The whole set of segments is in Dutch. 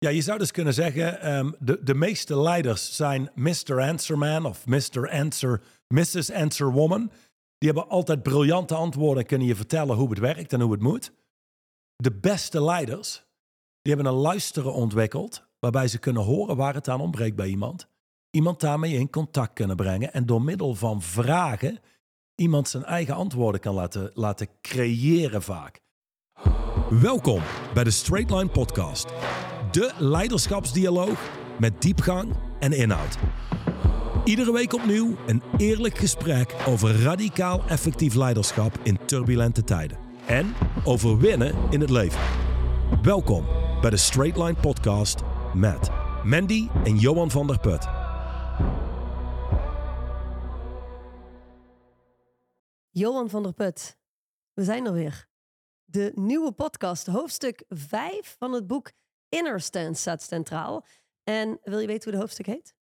Ja, je zou dus kunnen zeggen, ehm, de, de meeste leiders zijn Mr. Answerman of Mr. Answer, Mrs. Answer Woman. Die hebben altijd briljante antwoorden en kunnen je vertellen hoe het werkt en hoe het moet. De beste leiders, die hebben een luisteren ontwikkeld, waarbij ze kunnen horen waar het aan ontbreekt bij iemand. Iemand daarmee in contact kunnen brengen en door middel van vragen iemand zijn eigen antwoorden kan laten, laten creëren vaak. Welkom bij de Straight Line Podcast. De leiderschapsdialoog met diepgang en inhoud. Iedere week opnieuw een eerlijk gesprek over radicaal effectief leiderschap in turbulente tijden. En over winnen in het leven. Welkom bij de Straight Line Podcast met Mandy en Johan van der Put. Johan van der Put, we zijn er weer. De nieuwe podcast, hoofdstuk 5 van het boek Inner Stance staat centraal. En wil je weten hoe de hoofdstuk heet?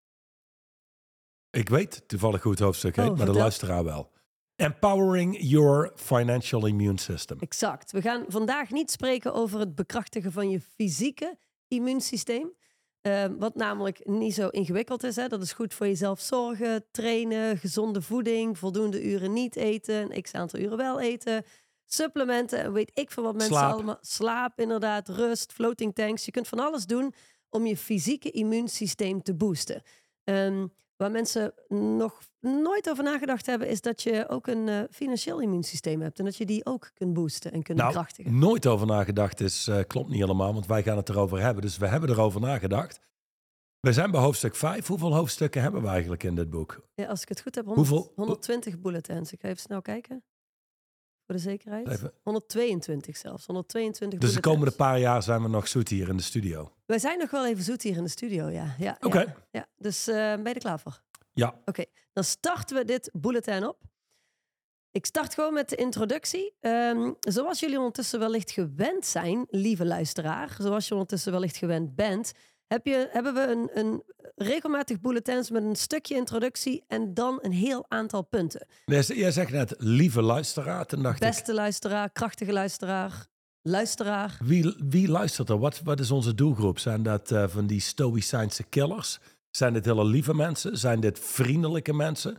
Ik weet toevallig hoe het hoofdstuk heet, Oh, maar de luisteraar wel. Empowering your financial immune system. Exact. We gaan vandaag niet spreken over het bekrachtigen van je fysieke immuunsysteem. Eh, wat namelijk niet zo ingewikkeld is. Hè? Dat is goed voor jezelf zorgen, trainen, gezonde voeding, voldoende uren niet eten, een x aantal uren wel eten, supplementen en weet ik veel wat mensen Slaap. allemaal. Slaap inderdaad, rust, floating tanks. Je kunt van alles doen om je fysieke immuunsysteem te boosten. Ehm, waar mensen nog nooit over nagedacht hebben, is dat je ook een eh, financieel immuunsysteem hebt. En dat je die ook kunt boosten en kunt Nou, bekrachtigen. nooit over nagedacht is, eh, klopt niet helemaal, want wij gaan het erover hebben. Dus we hebben erover nagedacht. We zijn bij hoofdstuk 5. Hoeveel hoofdstukken hebben we eigenlijk in dit boek? Ja, als ik het goed heb, 100, Hoeveel- 120 bulletins. Ik ga even snel kijken. Voor de zekerheid. Even. 122 zelfs. 122 Dus de komende paar jaar zijn we nog zoet hier in de studio. Wij zijn nog wel even zoet hier in de studio, ja. ja Oké. Ja, ja. Dus eh, ben je er klaar voor? Ja, Oké, dan starten we dit bulletin op. Ik start gewoon met de introductie. Ehm, zoals jullie ondertussen wellicht gewend zijn, lieve luisteraar, zoals je ondertussen wellicht gewend bent, heb je, hebben we een, een regelmatig bulletins met een stukje introductie en dan een heel aantal punten. jij zegt net lieve luisteraar. Toen dacht Beste luisteraar, krachtige luisteraar, luisteraar. wie, wie luistert er? Wat, wat is onze doelgroep? Zijn dat eh, van die stoïcijnse killers? Zijn dit hele lieve mensen? Zijn dit vriendelijke mensen?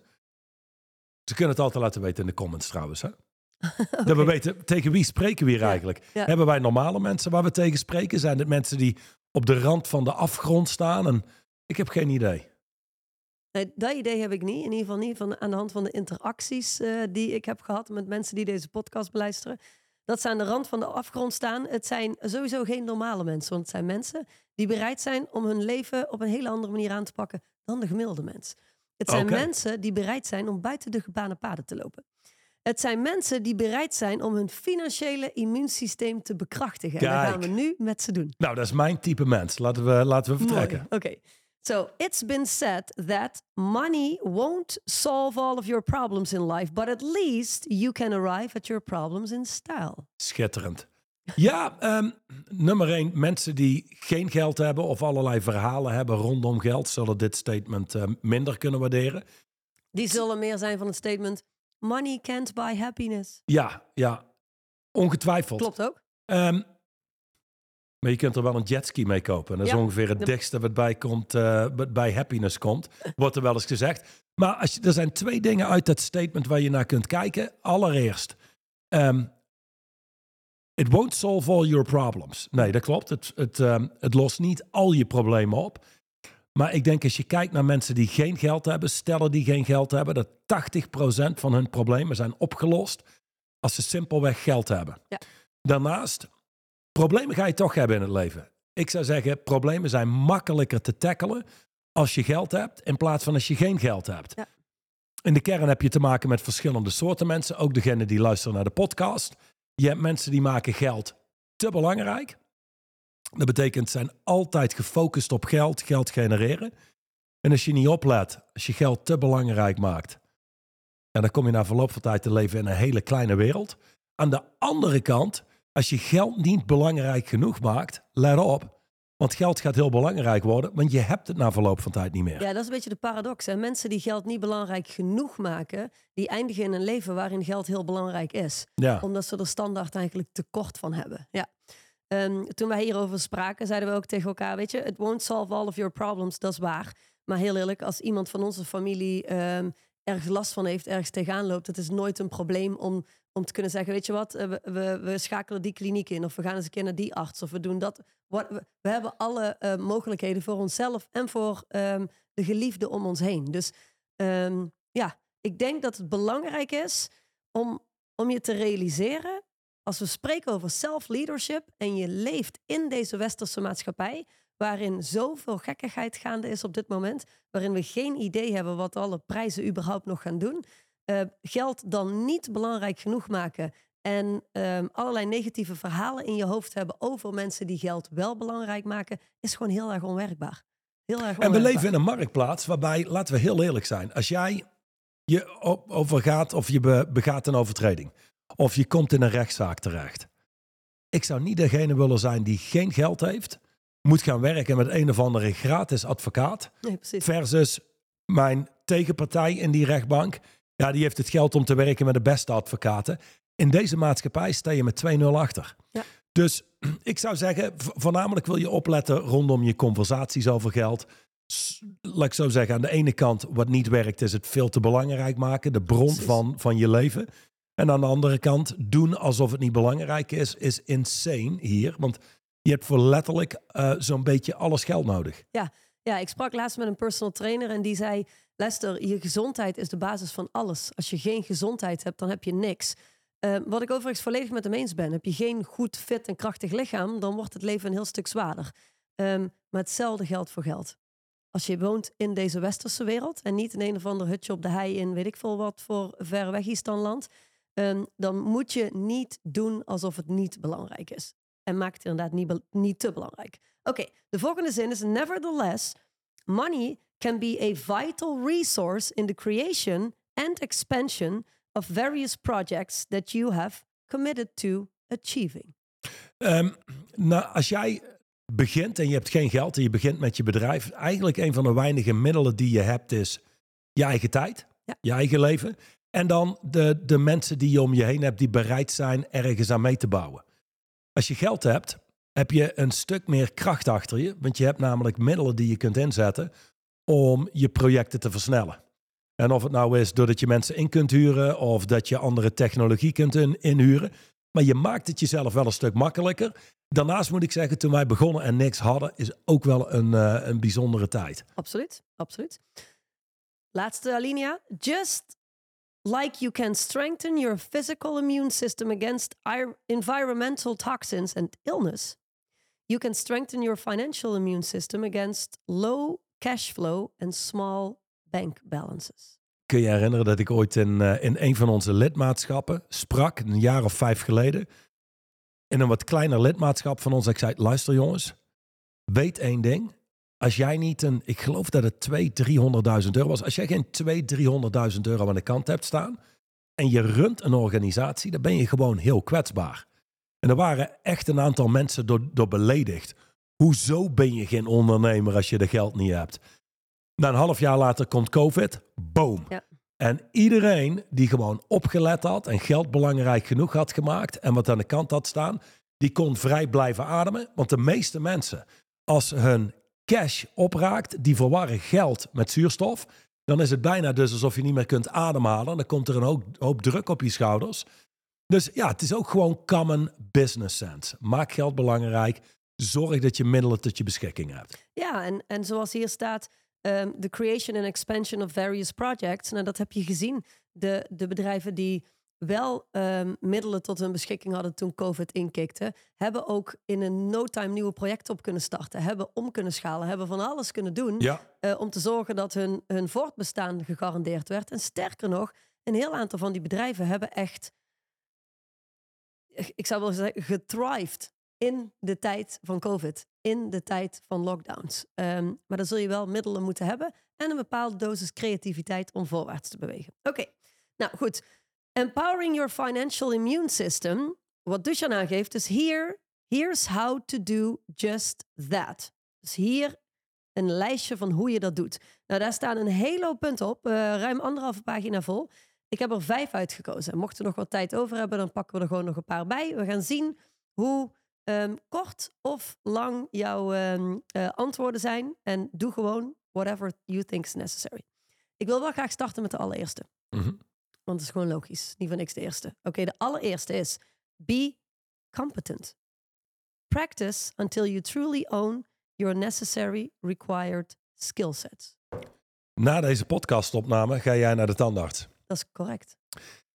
Ze kunnen het altijd laten weten in de comments trouwens. Hè? Dat we weten tegen wie spreken we hier Ja, eigenlijk. ja. Hebben wij normale mensen waar we tegen spreken? Zijn het mensen die op de rand van de afgrond staan? En ik heb geen idee. Nee, dat idee heb ik niet. In ieder geval niet van, aan de hand van de interacties eh, die ik heb gehad met mensen die deze podcast beluisteren. Dat ze aan de rand van de afgrond staan. Het zijn sowieso geen normale mensen. Want het zijn mensen die bereid zijn om hun leven op een hele andere manier aan te pakken dan de gemiddelde mens. Het zijn mensen die bereid zijn om buiten de gebaande paden te lopen. Het zijn mensen die bereid zijn om hun financiële immuunsysteem te bekrachtigen. En dat gaan we nu met ze doen. Nou, dat is mijn type mens. Laten we, laten we vertrekken. Oké. So it's been said that money won't solve all of your problems in life, but at least you can arrive at your problems in style. Schitterend. Ja, ehm, nummer één. Mensen die geen geld hebben of allerlei verhalen hebben rondom geld, zullen dit statement eh, minder kunnen waarderen. Die zullen meer zijn van het statement: money can't buy happiness. Ja, ja. Ongetwijfeld. Klopt ook. Ehm, maar je kunt er wel een jetski mee kopen. En dat is Ja, ongeveer het dichtste wat bij, komt, eh, wat bij happiness komt. Wordt er wel eens gezegd. Maar als je, er zijn twee dingen uit dat statement waar je naar kunt kijken. Allereerst, ehm, it won't solve all your problems. Nee, dat klopt. Het, het, ehm, het lost niet al je problemen op. Maar ik denk als je kijkt naar mensen die geen geld hebben, stellen die geen geld hebben, dat 80% van hun problemen zijn opgelost als ze simpelweg geld hebben. Ja. Daarnaast, problemen ga je toch hebben in het leven. Ik zou zeggen, problemen zijn makkelijker te tackelen als je geld hebt, in plaats van als je geen geld hebt. Ja. In de kern heb je te maken met verschillende soorten mensen, ook degene die luisteren naar de podcast. Je hebt mensen die maken geld te belangrijk. Dat betekent, ze zijn altijd gefocust op geld, geld genereren. En als je niet oplet, als je geld te belangrijk maakt, en dan kom je na verloop van tijd te leven in een hele kleine wereld. Aan de andere kant, als je geld niet belangrijk genoeg maakt, let op. Want geld gaat heel belangrijk worden, want je hebt het na verloop van tijd niet meer. Ja, dat is een beetje de paradox. Hè? Mensen die geld niet belangrijk genoeg maken, die eindigen in een leven waarin geld heel belangrijk is. Ja. Omdat ze er standaard eigenlijk tekort van hebben. Ja. Ehm, toen wij hierover spraken, zeiden we ook tegen elkaar: Weet je, it won't solve all of your problems, dat is waar. Maar heel eerlijk, als iemand van onze familie ehm, ergens last van heeft, ergens tegenaan loopt, het is nooit een probleem om, om te kunnen zeggen: Weet je wat, eh, we, we, schakelen die kliniek in, of we gaan eens een keer naar die arts, of we doen dat. We, hebben alle eh, mogelijkheden voor onszelf en voor ehm, de geliefde om ons heen. Dus ja, ik denk dat het belangrijk is om, om je te realiseren als we spreken over self-leadership en je leeft in deze westerse maatschappij, waarin zoveel gekkigheid gaande is op dit moment, waarin we geen idee hebben wat alle prijzen überhaupt nog gaan doen, uh, geld dan niet belangrijk genoeg maken en um, allerlei negatieve verhalen in je hoofd hebben over mensen die geld wel belangrijk maken, is gewoon heel erg onwerkbaar. Heel erg onwerkbaar. En we leven in een marktplaats waarbij, laten we heel eerlijk zijn, als jij je overgaat of je begaat een overtreding of je komt in een rechtszaak terecht. Ik zou niet degene willen zijn die geen geld heeft, moet gaan werken met een of andere gratis advocaat. Nee, versus mijn tegenpartij in die rechtbank. Ja, die heeft het geld om te werken met de beste advocaten. In deze maatschappij sta je met 2-0 achter. Ja. Dus ik zou zeggen, voornamelijk wil je opletten rondom je conversaties over geld. Laat ik zo zeggen, aan de ene kant wat niet werkt is het veel te belangrijk maken. De bron van, van je leven. En aan de andere kant, doen alsof het niet belangrijk is, is insane hier. Want je hebt voor letterlijk uh, zo'n beetje alles geld nodig. Ja. ja, ik sprak laatst met een personal trainer en die zei... Lester, je gezondheid is de basis van alles. Als je geen gezondheid hebt, dan heb je niks. Uh, wat ik overigens volledig met hem eens ben. Heb je geen goed, fit en krachtig lichaam, dan wordt het leven een heel stuk zwaarder. Um, maar hetzelfde geldt voor geld. Als je woont in deze westerse wereld en niet in een of ander hutje op de hei in weet ik veel wat voor ver weg is dan land um, dan moet je niet doen alsof het niet belangrijk is. En maak het inderdaad niet, niet te belangrijk. Oké, okay, de volgende zin is: Nevertheless, money can be a vital resource in the creation and expansion of various projects that you have committed to achieving. Um, nou, als jij begint en je hebt geen geld en je begint met je bedrijf, eigenlijk een van de weinige middelen die je hebt is je eigen tijd, ja. je eigen leven. En dan de, de mensen die je om je heen hebt die bereid zijn ergens aan mee te bouwen. Als je geld hebt, heb je een stuk meer kracht achter je. Want je hebt namelijk middelen die je kunt inzetten om je projecten te versnellen. En of het nou is doordat je mensen in kunt huren of dat je andere technologie kunt inhuren. Maar je maakt het jezelf wel een stuk makkelijker. Daarnaast moet ik zeggen, toen wij begonnen en niks hadden, is ook wel een, uh, een bijzondere tijd. Absoluut, absoluut. Laatste alinea. Just like you can strengthen your physical immune system against environmental toxins and illness, you can strengthen your financial immune system against low cash flow and small bank balances. Kun je herinneren dat ik ooit in, uh, in een van onze lidmaatschappen sprak, een jaar of vijf geleden, in een wat kleiner lidmaatschap van ons. Ik zei, luister jongens, weet één ding. Als jij niet een, ik geloof dat het 200.000, 300.000 euro was. Als jij geen 200.000, 300.000 euro aan de kant hebt staan en je runt een organisatie, dan ben je gewoon heel kwetsbaar. En er waren echt een aantal mensen door, door beledigd. Hoezo ben je geen ondernemer als je de geld niet hebt? Na een half jaar later komt COVID, boom. Ja. En iedereen die gewoon opgelet had en geld belangrijk genoeg had gemaakt en wat aan de kant had staan, die kon vrij blijven ademen. Want de meeste mensen, als hun cash opraakt, die verwarren geld met zuurstof, dan is het bijna dus alsof je niet meer kunt ademhalen. Dan komt er een hoop, hoop druk op je schouders. Dus ja, het is ook gewoon common business sense. Maak geld belangrijk. Zorg dat je middelen tot je beschikking hebt. Ja, en, en zoals hier staat, um, the creation and expansion of various projects. Nou, dat heb je gezien. De, de bedrijven die wel um, middelen tot hun beschikking hadden toen COVID inkikte, hebben ook in een no time nieuwe projecten op kunnen starten, hebben om kunnen schalen, hebben van alles kunnen doen ja. uh, om te zorgen dat hun, hun voortbestaan gegarandeerd werd. En sterker nog, een heel aantal van die bedrijven hebben echt, ik zou wel zeggen, gethrived in de tijd van COVID, in de tijd van lockdowns. Um, maar dan zul je wel middelen moeten hebben en een bepaalde dosis creativiteit om voorwaarts te bewegen. Oké, nou goed. Empowering your financial immune system. Wat Dushan aangeeft is here, here's how to do just that. Dus hier een lijstje van hoe je dat doet. Nou, daar staan een hele hoop punten op, uh, ruim anderhalve pagina vol. Ik heb er vijf uitgekozen. En mochten we nog wat tijd over hebben, dan pakken we er gewoon nog een paar bij. We gaan zien hoe ehm, kort of lang jouw ehm, eh, antwoorden zijn. En doe gewoon whatever you think is necessary. Ik wil wel graag starten met de allereerste. Mhm. Want het is gewoon logisch. Niet van niks de eerste. Oké, de allereerste is be competent. Practice until you truly own your necessary required skill sets. Na deze podcastopname ga jij naar de tandarts. Dat is correct.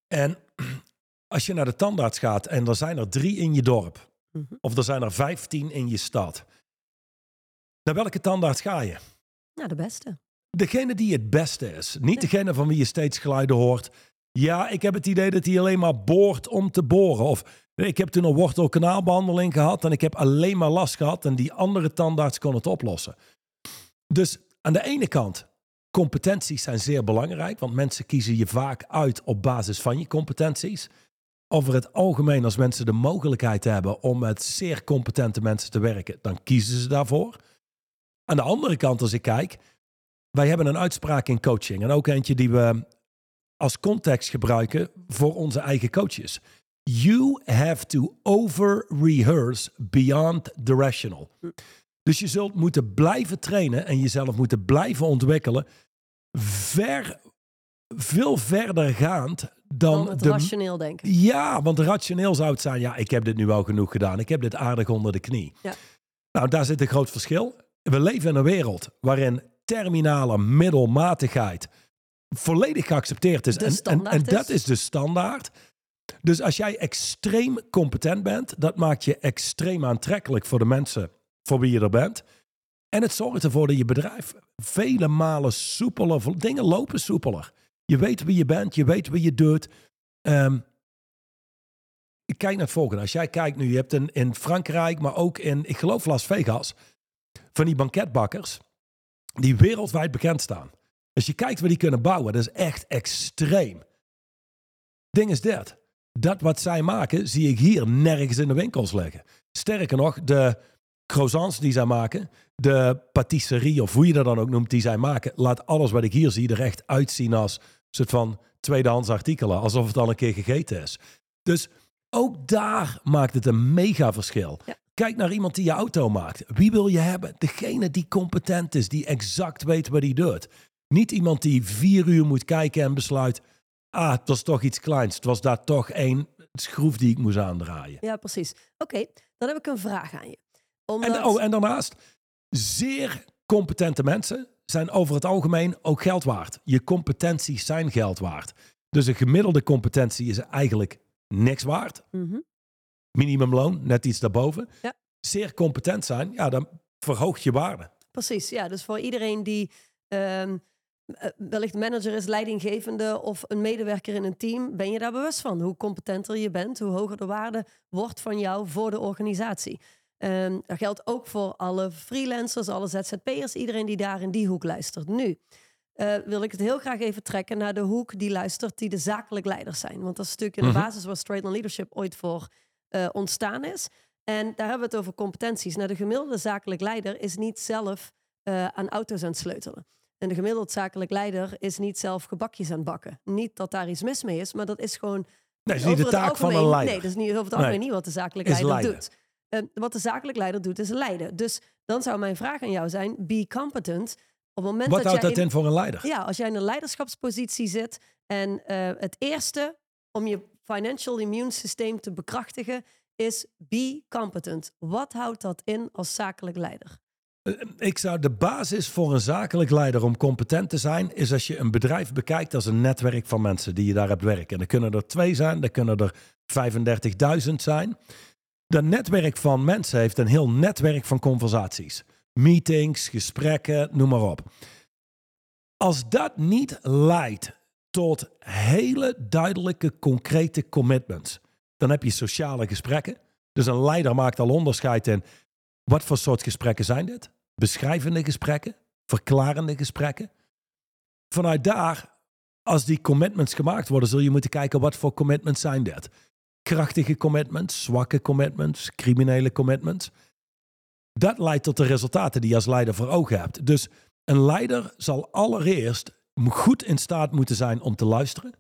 En als je naar de tandarts gaat en er zijn er drie in je dorp, Mhm. of er zijn er vijftien in je stad, naar welke tandarts ga je? Nou, de beste. Degene die het beste is. Niet degene van wie je steeds geluiden hoort. Ja, ik heb het idee dat hij alleen maar boort om te boren. Of ik heb toen een wortelkanaalbehandeling gehad en ik heb alleen maar last gehad en die andere tandarts kon het oplossen. Dus aan de ene kant, competenties zijn zeer belangrijk, want mensen kiezen je vaak uit op basis van je competenties. Over het algemeen, als mensen de mogelijkheid hebben om met zeer competente mensen te werken, dan kiezen ze daarvoor. Aan de andere kant, als ik kijk, wij hebben een uitspraak in coaching en ook eentje die we als context gebruiken voor onze eigen coaches. You have to over-rehearse beyond the rational. Dus je zult moeten blijven trainen en jezelf moeten blijven ontwikkelen. Ver, veel verder gaand dan, Dan het de, rationeel denken. ja, want rationeel zou het zijn, ja, ik heb dit nu wel genoeg gedaan. Ik heb dit aardig onder de knie. Ja. Nou, daar zit een groot verschil. We leven in een wereld waarin terminale middelmatigheid volledig geaccepteerd is. En, en, en dat is. is de standaard. Dus als jij extreem competent bent, dat maakt je extreem aantrekkelijk voor de mensen voor wie je er bent. En het zorgt ervoor dat je bedrijf vele malen soepeler, dingen lopen soepeler. Je weet wie je bent, je weet wie je doet. Ehm, ik kijk naar het volgende. Als jij kijkt nu, je hebt in, in Frankrijk, maar ook in, ik geloof Las Vegas, van die banketbakkers die wereldwijd bekend staan. Als je kijkt waar die kunnen bouwen, dat is echt extreem. Ding is dit. Dat wat zij maken, zie ik hier nergens in de winkels liggen. Sterker nog, de croissants die zij maken, de patisserie of hoe je dat dan ook noemt, die zij maken, laat alles wat ik hier zie er echt uitzien als een soort van tweedehands artikelen. Alsof het al een keer gegeten is. Dus ook daar maakt het een mega verschil. Ja. Kijk naar iemand die je auto maakt. Wie wil je hebben? Degene die competent is, die exact weet wat hij doet. Niet iemand die vier uur moet kijken en besluit... ah, het was toch iets kleins. Het was daar toch één schroef die ik moest aandraaien. Ja, precies. Oké, dan heb ik een vraag aan je. Omdat... En, oh, en daarnaast, zeer competente mensen zijn over het algemeen ook geld waard. Je competenties zijn geld waard. Dus een gemiddelde competentie is eigenlijk niks waard. Mhm. Minimumloon, net iets daarboven. Ja. Zeer competent zijn, ja, dan verhoogt je waarde. Precies, ja. Dus voor iedereen die ehm, eh, wellicht manager is, leidinggevende of een medewerker in een team, ben je daar bewust van. Hoe competenter je bent, hoe hoger de waarde wordt van jou voor de organisatie. Ehm, dat geldt ook voor alle freelancers, alle ZZP'ers, iedereen die daar in die hoek luistert. Nu eh, wil ik het heel graag even trekken naar de hoek die luistert, die de zakelijk leiders zijn. Want dat is natuurlijk in de Mhm. basis waar Straight on Leadership ooit voor eh, ontstaan is. En daar hebben we het over competenties. Nou, de gemiddelde zakelijk leider is niet zelf eh, aan auto's aan het sleutelen. En de gemiddeld zakelijk leider is niet zelf gebakjes aan het bakken. Niet dat daar iets mis mee is, maar dat is gewoon. Nee, dat is niet de taak van een leider. Nee, dat is niet over het algemeen Nee. niet wat de zakelijk leider doet. Eh, wat de zakelijk leider doet, is leiden. Dus dan zou mijn vraag aan jou zijn: be competent. Op het moment Wat dat houdt jij dat in voor een leider? ja, als jij in een leiderschapspositie zit en eh, het eerste om je financial immune systeem te bekrachtigen is be competent. Wat houdt dat in als zakelijk leider? Eh, Ik zou de basis voor een zakelijk leider om competent te zijn, is als je een bedrijf bekijkt als een netwerk van mensen die je daar hebt werken. En er kunnen er twee zijn, er kunnen er 35.000 zijn. Dat netwerk van mensen heeft een heel netwerk van conversaties. Meetings, gesprekken, noem maar op. Als dat niet leidt tot hele duidelijke, concrete commitments, dan heb je sociale gesprekken. Dus een leider maakt al onderscheid in wat voor soort gesprekken zijn dit? Beschrijvende gesprekken? Verklarende gesprekken? Vanuit daar, als die commitments gemaakt worden, zul je moeten kijken wat voor commitments zijn dit. Krachtige commitments, zwakke commitments, criminele commitments. Dat leidt tot de resultaten die je als leider voor ogen hebt. Dus een leider zal allereerst goed in staat moeten zijn om te luisteren.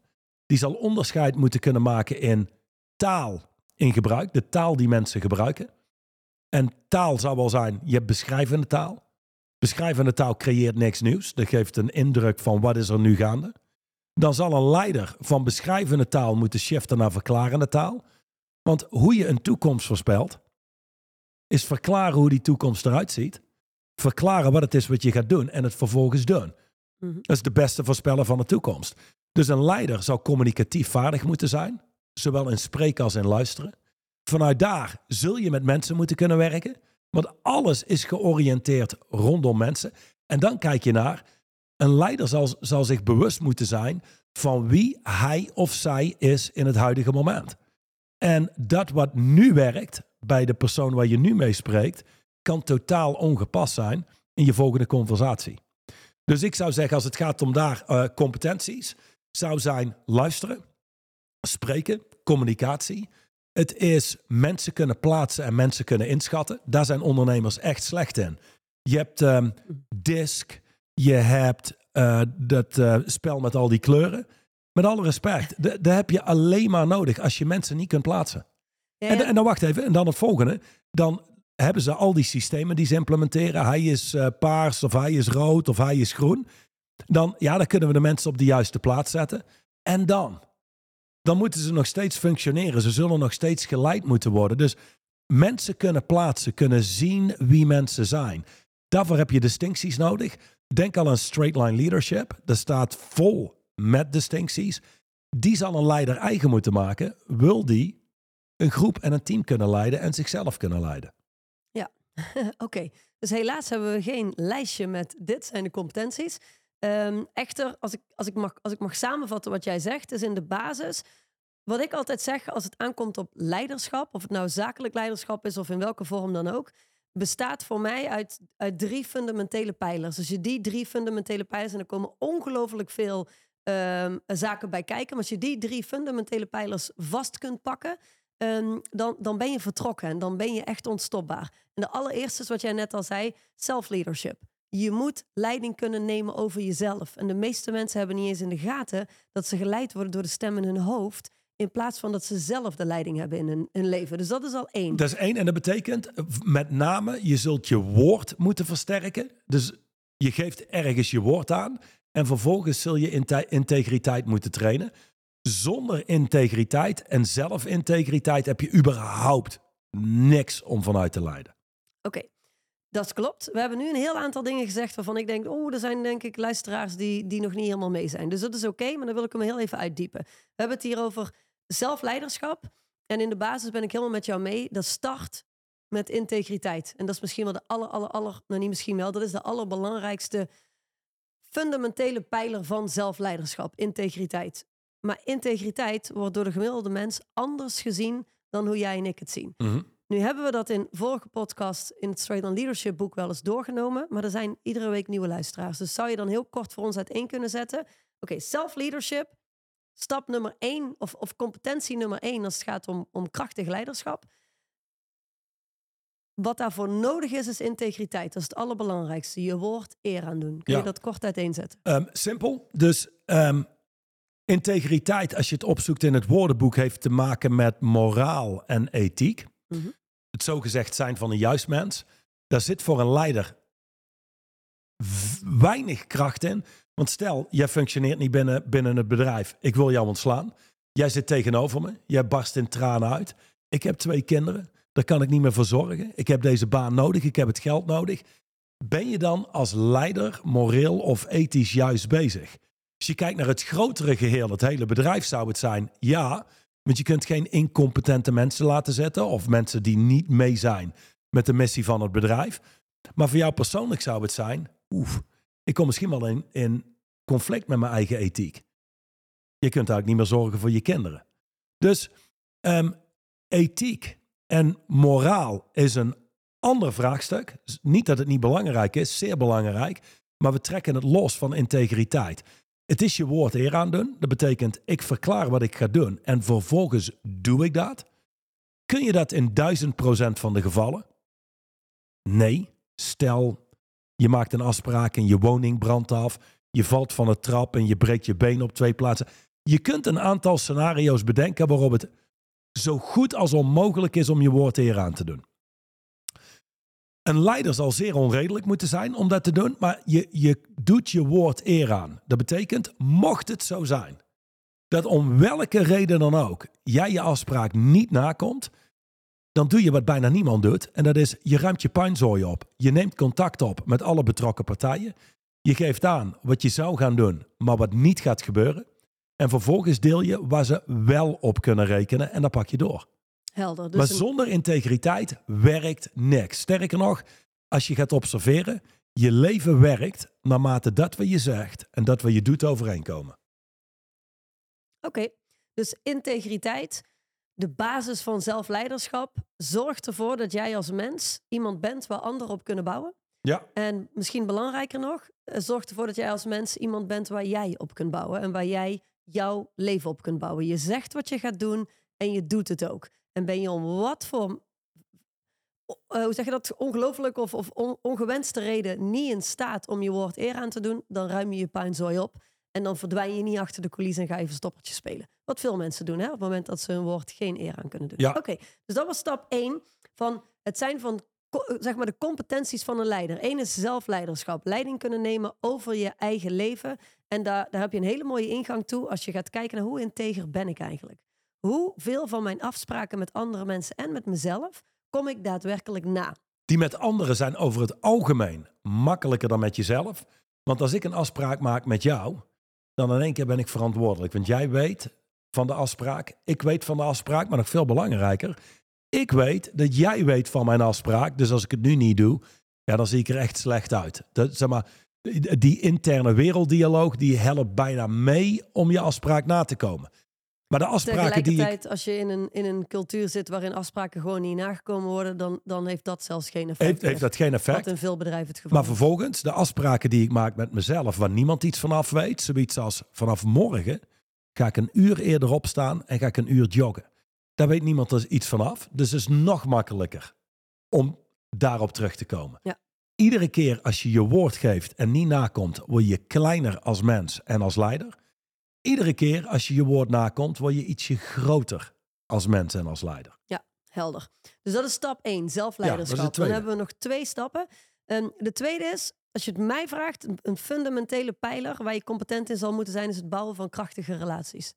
Die zal onderscheid moeten kunnen maken in taal in gebruik, de taal die mensen gebruiken. En taal zou wel zijn, je hebt beschrijvende taal. Beschrijvende taal creëert niks nieuws. Dat geeft een indruk van wat is er nu gaande. Dan zal een leider van beschrijvende taal moeten shiften naar verklarende taal. Want hoe je een toekomst voorspelt, is verklaren hoe die toekomst eruit ziet. Verklaren wat het is wat je gaat doen en het vervolgens doen. Mhm. Dat is de beste voorspeller van de toekomst. Dus een leider zou communicatief vaardig moeten zijn, zowel in spreken als in luisteren. Vanuit daar zul je met mensen moeten kunnen werken, want alles is georiënteerd rondom mensen. En dan kijk je naar, een leider zal, zal zich bewust moeten zijn van wie hij of zij is in het huidige moment. En dat wat nu werkt bij de persoon waar je nu mee spreekt, kan totaal ongepast zijn in je volgende conversatie. Dus ik zou zeggen, als het gaat om daar eh, competenties, zou zijn luisteren, spreken, communicatie. Het is mensen kunnen plaatsen en mensen kunnen inschatten. Daar zijn ondernemers echt slecht in. Je hebt ehm DISC, je hebt eh, dat eh, spel met al die kleuren. Met alle respect, daar heb je alleen maar nodig als je mensen niet kunt plaatsen. Ja, En, ja. en dan wacht even, en dan het volgende. Dan hebben ze al die systemen die ze implementeren. Hij is eh, paars, of hij is rood, of hij is groen. Dan, ja, dan kunnen we de mensen op de juiste plaats zetten. En dan? Dan moeten ze nog steeds functioneren. Ze zullen nog steeds geleid moeten worden. Dus mensen kunnen plaatsen, kunnen zien wie mensen zijn. Daarvoor heb je distincties nodig. Denk al aan straight line leadership. Dat staat vol met distincties. Die zal een leider eigen moeten maken. Wil die een groep en een team kunnen leiden en zichzelf kunnen leiden. Oké, dus helaas hebben we geen lijstje met dit zijn de competenties. Ehm, echter, als ik, als, ik mag, als ik mag samenvatten wat jij zegt, is in de basis. Wat ik altijd zeg als het aankomt op leiderschap, of het nou zakelijk leiderschap is of in welke vorm dan ook, bestaat voor mij uit, uit drie fundamentele pijlers. Als je die drie fundamentele pijlers, en er komen ongelooflijk veel ehm, zaken bij kijken, als je die drie fundamentele pijlers vast kunt pakken, ehm, dan, dan ben je vertrokken en dan ben je echt onstopbaar. En de allereerste is wat jij net al zei, self-leadership. Je moet leiding kunnen nemen over jezelf. En de meeste mensen hebben niet eens in de gaten dat ze geleid worden door de stem in hun hoofd. In plaats van dat ze zelf de leiding hebben in hun, hun leven. Dus dat is al één. Dat is één. En dat betekent eh, met name, je zult je woord moeten versterken. Dus je geeft ergens je woord aan. En vervolgens zul je inte- integriteit moeten trainen. Zonder integriteit en zelfintegriteit heb je überhaupt niks om vanuit te leiden. Oké, dat klopt. We hebben nu een heel aantal dingen gezegd waarvan ik denk... oh, er zijn denk ik luisteraars die, die nog niet helemaal mee zijn. Dus dat is oké, maar dan wil ik hem heel even uitdiepen. We hebben het hier over zelfleiderschap. En in de basis ben ik helemaal met jou mee. Dat start met integriteit. En dat is misschien wel de aller, aller, nou niet misschien wel, dat is de allerbelangrijkste fundamentele pijler van zelfleiderschap. Integriteit. Maar integriteit wordt door de gemiddelde mens anders gezien... dan hoe jij en ik het zien. Nu hebben we dat in vorige podcast in het Straight on Leadership boek wel eens doorgenomen. Maar er zijn iedere week nieuwe luisteraars. Dus zou je dan heel kort voor ons uiteen kunnen zetten? Oké, self-leadership. Stap nummer één, of, of competentie nummer één als het gaat om, om krachtig leiderschap. Wat daarvoor nodig is, is integriteit. Dat is het allerbelangrijkste. Je woord eer aan doen. Kun Ja. je dat kort uiteenzetten? Ehm, simpel. Dus ehm, integriteit, als je het opzoekt in het woordenboek, heeft te maken met moraal en ethiek. Mhm. Het zogezegd zijn van een juist mens. Daar zit voor een leider weinig kracht in. Want stel, jij functioneert niet binnen, binnen het bedrijf. Ik wil jou ontslaan. Jij zit tegenover me. Jij barst in tranen uit. Ik heb twee kinderen. Daar kan ik niet meer voor zorgen. Ik heb deze baan nodig. Ik heb het geld nodig. Ben je dan als leider moreel of ethisch juist bezig? Als je kijkt naar het grotere geheel, het hele bedrijf zou het zijn, ja. Want je kunt geen incompetente mensen laten zetten of mensen die niet mee zijn met de missie van het bedrijf. Maar voor jou persoonlijk zou het zijn, oef, ik kom misschien wel in, in conflict met mijn eigen ethiek. Je kunt eigenlijk niet meer zorgen voor je kinderen. Dus ehm, ethiek en moraal is een ander vraagstuk. Niet dat het niet belangrijk is, zeer belangrijk. Maar we trekken het los van integriteit. Het is je woord eer aan doen. Dat betekent, ik verklaar wat ik ga doen en vervolgens doe ik dat. Kun je dat in duizend procent van de gevallen? Nee. Stel, je maakt een afspraak en je woning brandt af. Je valt van het trap en je breekt je been op twee plaatsen. Je kunt een aantal scenario's bedenken waarop het zo goed als onmogelijk is om je woord eer aan te doen. Een leider zal zeer onredelijk moeten zijn om dat te doen, maar je, je doet je woord eer aan. Dat betekent, mocht het zo zijn, dat om welke reden dan ook jij je afspraak niet nakomt, dan doe je wat bijna niemand doet. En dat is, je ruimt je puinzooi op. Je neemt contact op met alle betrokken partijen. Je geeft aan wat je zou gaan doen, maar wat niet gaat gebeuren. En vervolgens deel je waar ze wel op kunnen rekenen en dan pak je door. Helder. Dus maar een- zonder integriteit werkt niks. Sterker nog, als je gaat observeren, je leven werkt naarmate dat wat je zegt en dat wat je doet overeenkomen. Oké, dus integriteit, de basis van zelfleiderschap, zorgt ervoor dat jij als mens iemand bent waar anderen op kunnen bouwen. Ja. En misschien belangrijker nog, zorgt ervoor dat jij als mens iemand bent waar jij op kunt bouwen en waar jij jouw leven op kunt bouwen. Je zegt wat je gaat doen en je doet het ook. En ben je om wat voor, eh, hoe zeg je dat, ongelooflijk of, of on- ongewenste reden niet in staat om je woord eer aan te doen, dan ruim je je puinzooi op. En dan verdwijn je niet achter de coulissen en ga je verstoppertje spelen. Wat veel mensen doen, hè, op het moment dat ze hun woord geen eer aan kunnen doen. Ja. Oké, dus dat was stap 1 van het zijn van zeg maar de competenties van een leider. Eén is zelfleiderschap, leiding kunnen nemen over je eigen leven. En daar, daar heb je een hele mooie ingang toe als je gaat kijken naar hoe integer ben ik eigenlijk. Hoeveel van mijn afspraken met andere mensen en met mezelf kom ik daadwerkelijk na? Die met anderen zijn over het algemeen makkelijker dan met jezelf. Want als ik een afspraak maak met jou, dan in één keer ben ik verantwoordelijk. Want jij weet van de afspraak, ik weet van de afspraak, maar nog veel belangrijker. Ik weet dat jij weet van mijn afspraak. Dus als ik het nu niet doe, ja, dan zie ik er echt slecht uit. Dat, zeg maar, die interne werelddialoog, die helpt bijna mee om je afspraak na te komen. Maar de afspraken die ik... Als je in een, in een cultuur zit waarin afspraken gewoon niet nagekomen worden, dan, dan heeft dat zelfs geen effect. Heeft, heeft dat geen effect? Wat in veel bedrijven het geval Maar vervolgens, de afspraken die ik maak met mezelf, waar niemand iets vanaf weet, zoiets als vanaf morgen ga ik een uur eerder opstaan en ga ik een uur joggen. Daar weet niemand er iets vanaf. Dus het is nog makkelijker om daarop terug te komen. Ja. Iedere keer als je je woord geeft en niet nakomt, word je kleiner als mens en als leider. Iedere keer als je je woord nakomt, word je ietsje groter als mens en als leider. Helder. Dus dat is stap 1, zelfleiderschap. Ja, dat is de Dan hebben we nog twee stappen. Ehm, de tweede is, als je het mij vraagt, een, een fundamentele pijler waar je competent in zal moeten zijn, is het bouwen van krachtige relaties.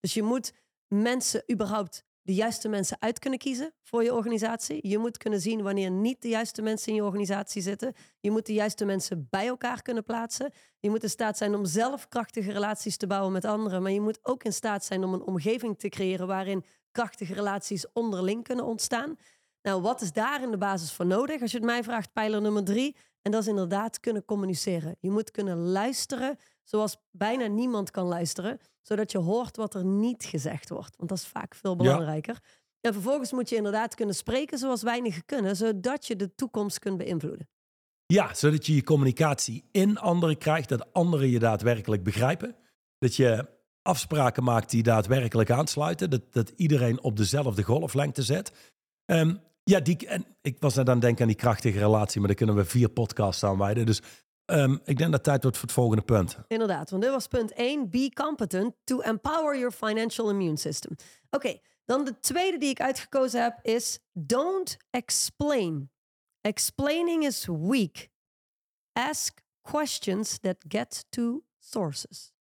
Dus je moet mensen überhaupt de juiste mensen uit kunnen kiezen voor je organisatie. Je moet kunnen zien wanneer niet de juiste mensen in je organisatie zitten. Je moet de juiste mensen bij elkaar kunnen plaatsen. Je moet in staat zijn om zelf krachtige relaties te bouwen met anderen. Maar je moet ook in staat zijn om een omgeving te creëren waarin krachtige relaties onderling kunnen ontstaan. Nou, wat is daar in de basis voor nodig? Als je het mij vraagt, pijler nummer drie. En dat is inderdaad kunnen communiceren. Je moet kunnen luisteren zoals bijna niemand kan luisteren, zodat je hoort wat er niet gezegd wordt. Want dat is vaak veel belangrijker. En vervolgens moet je inderdaad kunnen spreken zoals weinigen kunnen, zodat je de toekomst kunt beïnvloeden. Ja, zodat je je communicatie in anderen krijgt, dat anderen je daadwerkelijk begrijpen. Dat je afspraken maakt die daadwerkelijk aansluiten, dat, dat iedereen op dezelfde golflengte zet. Ehm, ja, die, en ik was net aan het denken aan die krachtige relatie, maar daar kunnen we vier podcasts aan wijden. Dus ehm, ik denk dat het tijd wordt voor het volgende punt. Inderdaad, want dit was punt 1. Be competent to empower your financial immune system. Oké, dan de tweede die ik uitgekozen heb is don't explain. Explaining is weak. Ask questions that get to sources.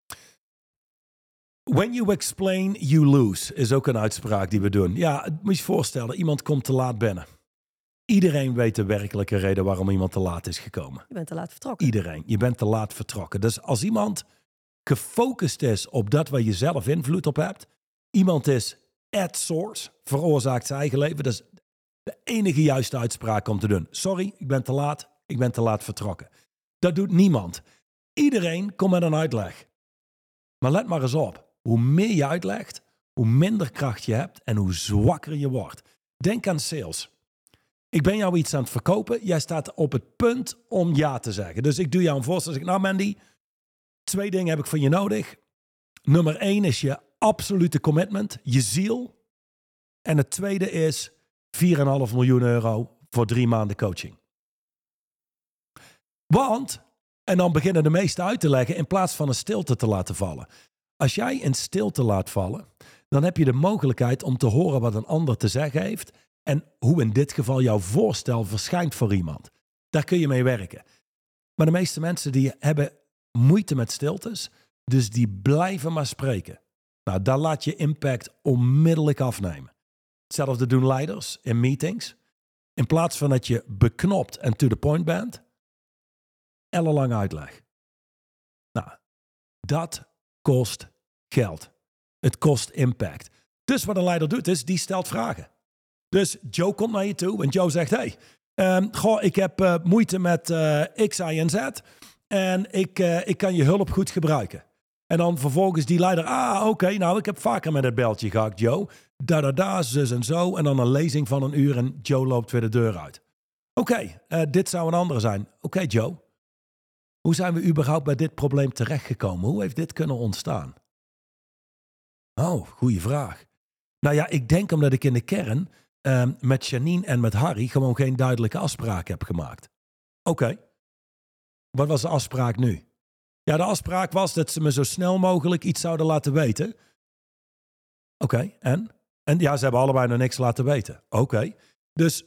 When you explain, you lose, is ook een uitspraak die we doen. Ja, moet je je voorstellen, iemand komt te laat binnen. Iedereen weet de werkelijke reden waarom iemand te laat is gekomen. Je bent te laat vertrokken. Iedereen. Je bent te laat vertrokken. Dus als iemand gefocust is op dat waar je zelf invloed op hebt, iemand is at source, veroorzaakt zijn eigen leven, dat is de enige juiste uitspraak om te doen. Sorry, ik ben te laat, ik ben te laat vertrokken. Dat doet niemand. Iedereen komt met een uitleg. Maar let maar eens op, hoe meer je uitlegt, hoe minder kracht je hebt en hoe zwakker je wordt. Denk aan sales. Ik ben jou iets aan het verkopen. Jij staat op het punt om ja te zeggen. Dus ik doe jou een voorstel. Zeg nou Mandy, twee dingen heb ik van je nodig. Nummer één is je absolute commitment, je ziel. En het tweede is 4,5 miljoen euro voor drie maanden coaching. Want, en dan beginnen de meesten uit te leggen in plaats van een stilte te laten vallen. Als jij een stilte laat vallen, dan heb je de mogelijkheid om te horen wat een ander te zeggen heeft. En hoe in dit geval jouw voorstel verschijnt voor iemand. Daar kun je mee werken. Maar de meeste mensen die hebben moeite met stiltes, dus die blijven maar spreken. Nou, daar laat je impact onmiddellijk afnemen. Hetzelfde doen leiders in meetings. In plaats van dat je beknopt en to the point bent, ellenlang uitleg. Nou, dat kost geld. Het kost impact. Dus wat een leider doet, is die stelt vragen. Dus Joe komt naar je toe en Joe zegt: Hey, um, goh, ik heb uh, moeite met uh, X, Y en Z. En ik, uh, ik kan je hulp goed gebruiken. En dan vervolgens die leider: Ah, oké, nou, ik heb vaker met het beltje gehakt, Joe. Da da da, zus en zo. En dan een lezing van een uur en Joe loopt weer de deur uit. Oké, dit zou een andere zijn. Oké, Joe. Hoe zijn we überhaupt bij dit probleem terechtgekomen? Hoe heeft dit kunnen ontstaan? Oh, goede vraag. Nou ja, ik denk omdat ik in de kern um, met Janine en met Harry gewoon geen duidelijke afspraak heb gemaakt. Oké. Wat was de afspraak nu? Ja, de afspraak was dat ze me zo snel mogelijk iets zouden laten weten. Oké, en? En ja, ze hebben allebei nog niks laten weten. Oké. Dus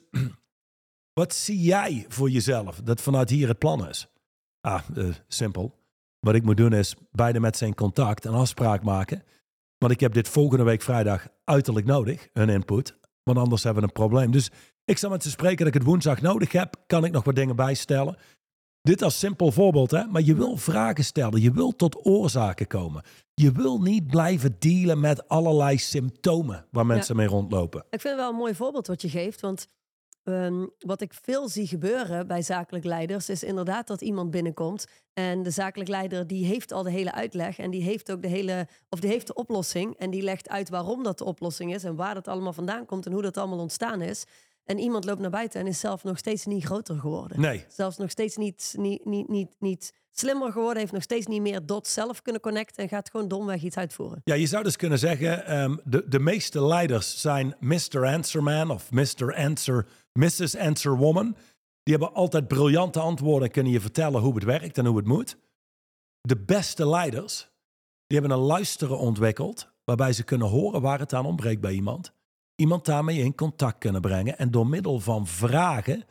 wat zie jij voor jezelf dat vanuit hier het plan is? Ah, uh, simpel. Wat ik moet doen is beide met zijn contact een afspraak maken. Want ik heb dit volgende week vrijdag uiterlijk nodig, hun input. Want anders hebben we een probleem. Dus ik zal met ze spreken dat ik het woensdag nodig heb. Kan ik nog wat dingen bijstellen? Dit als simpel voorbeeld, hè? maar je wil vragen stellen. Je wil tot oorzaken komen. Je wil niet blijven dealen met allerlei symptomen waar mensen ja. mee rondlopen. Ik vind het wel een mooi voorbeeld wat je geeft. Want um, wat ik veel zie gebeuren bij zakelijk leiders is inderdaad dat iemand binnenkomt en de zakelijk leider die heeft al de hele uitleg en die heeft ook de hele of die heeft de oplossing en die legt uit waarom dat de oplossing is en waar dat allemaal vandaan komt en hoe dat allemaal ontstaan is. En iemand loopt naar buiten en is zelf nog steeds niet groter geworden. Nee. Zelfs nog steeds niet, niet, niet, niet, niet slimmer geworden, heeft nog steeds niet meer dots zelf kunnen connecten en gaat gewoon domweg iets uitvoeren. Ja, je zou dus kunnen zeggen, um, de, de meeste leiders zijn Mr. Answerman of Mr. Answer, Mrs. Answer Woman. Die hebben altijd briljante antwoorden en kunnen je vertellen hoe het werkt en hoe het moet. De beste leiders, die hebben een luisteren ontwikkeld, waarbij ze kunnen horen waar het aan ontbreekt bij iemand. Iemand daarmee in contact kunnen brengen en door middel van vragen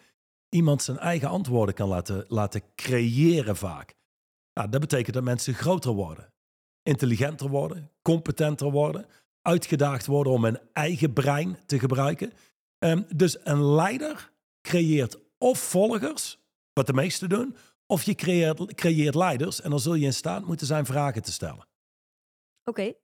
iemand zijn eigen antwoorden kan laten, laten creëren vaak. Nou, dat betekent dat mensen groter worden, intelligenter worden, competenter worden, uitgedaagd worden om hun eigen brein te gebruiken. Um, dus een leider creëert of volgers, wat de meesten doen, of je creëert, creëert leiders en dan zul je in staat moeten zijn vragen te stellen. Oké. Okay.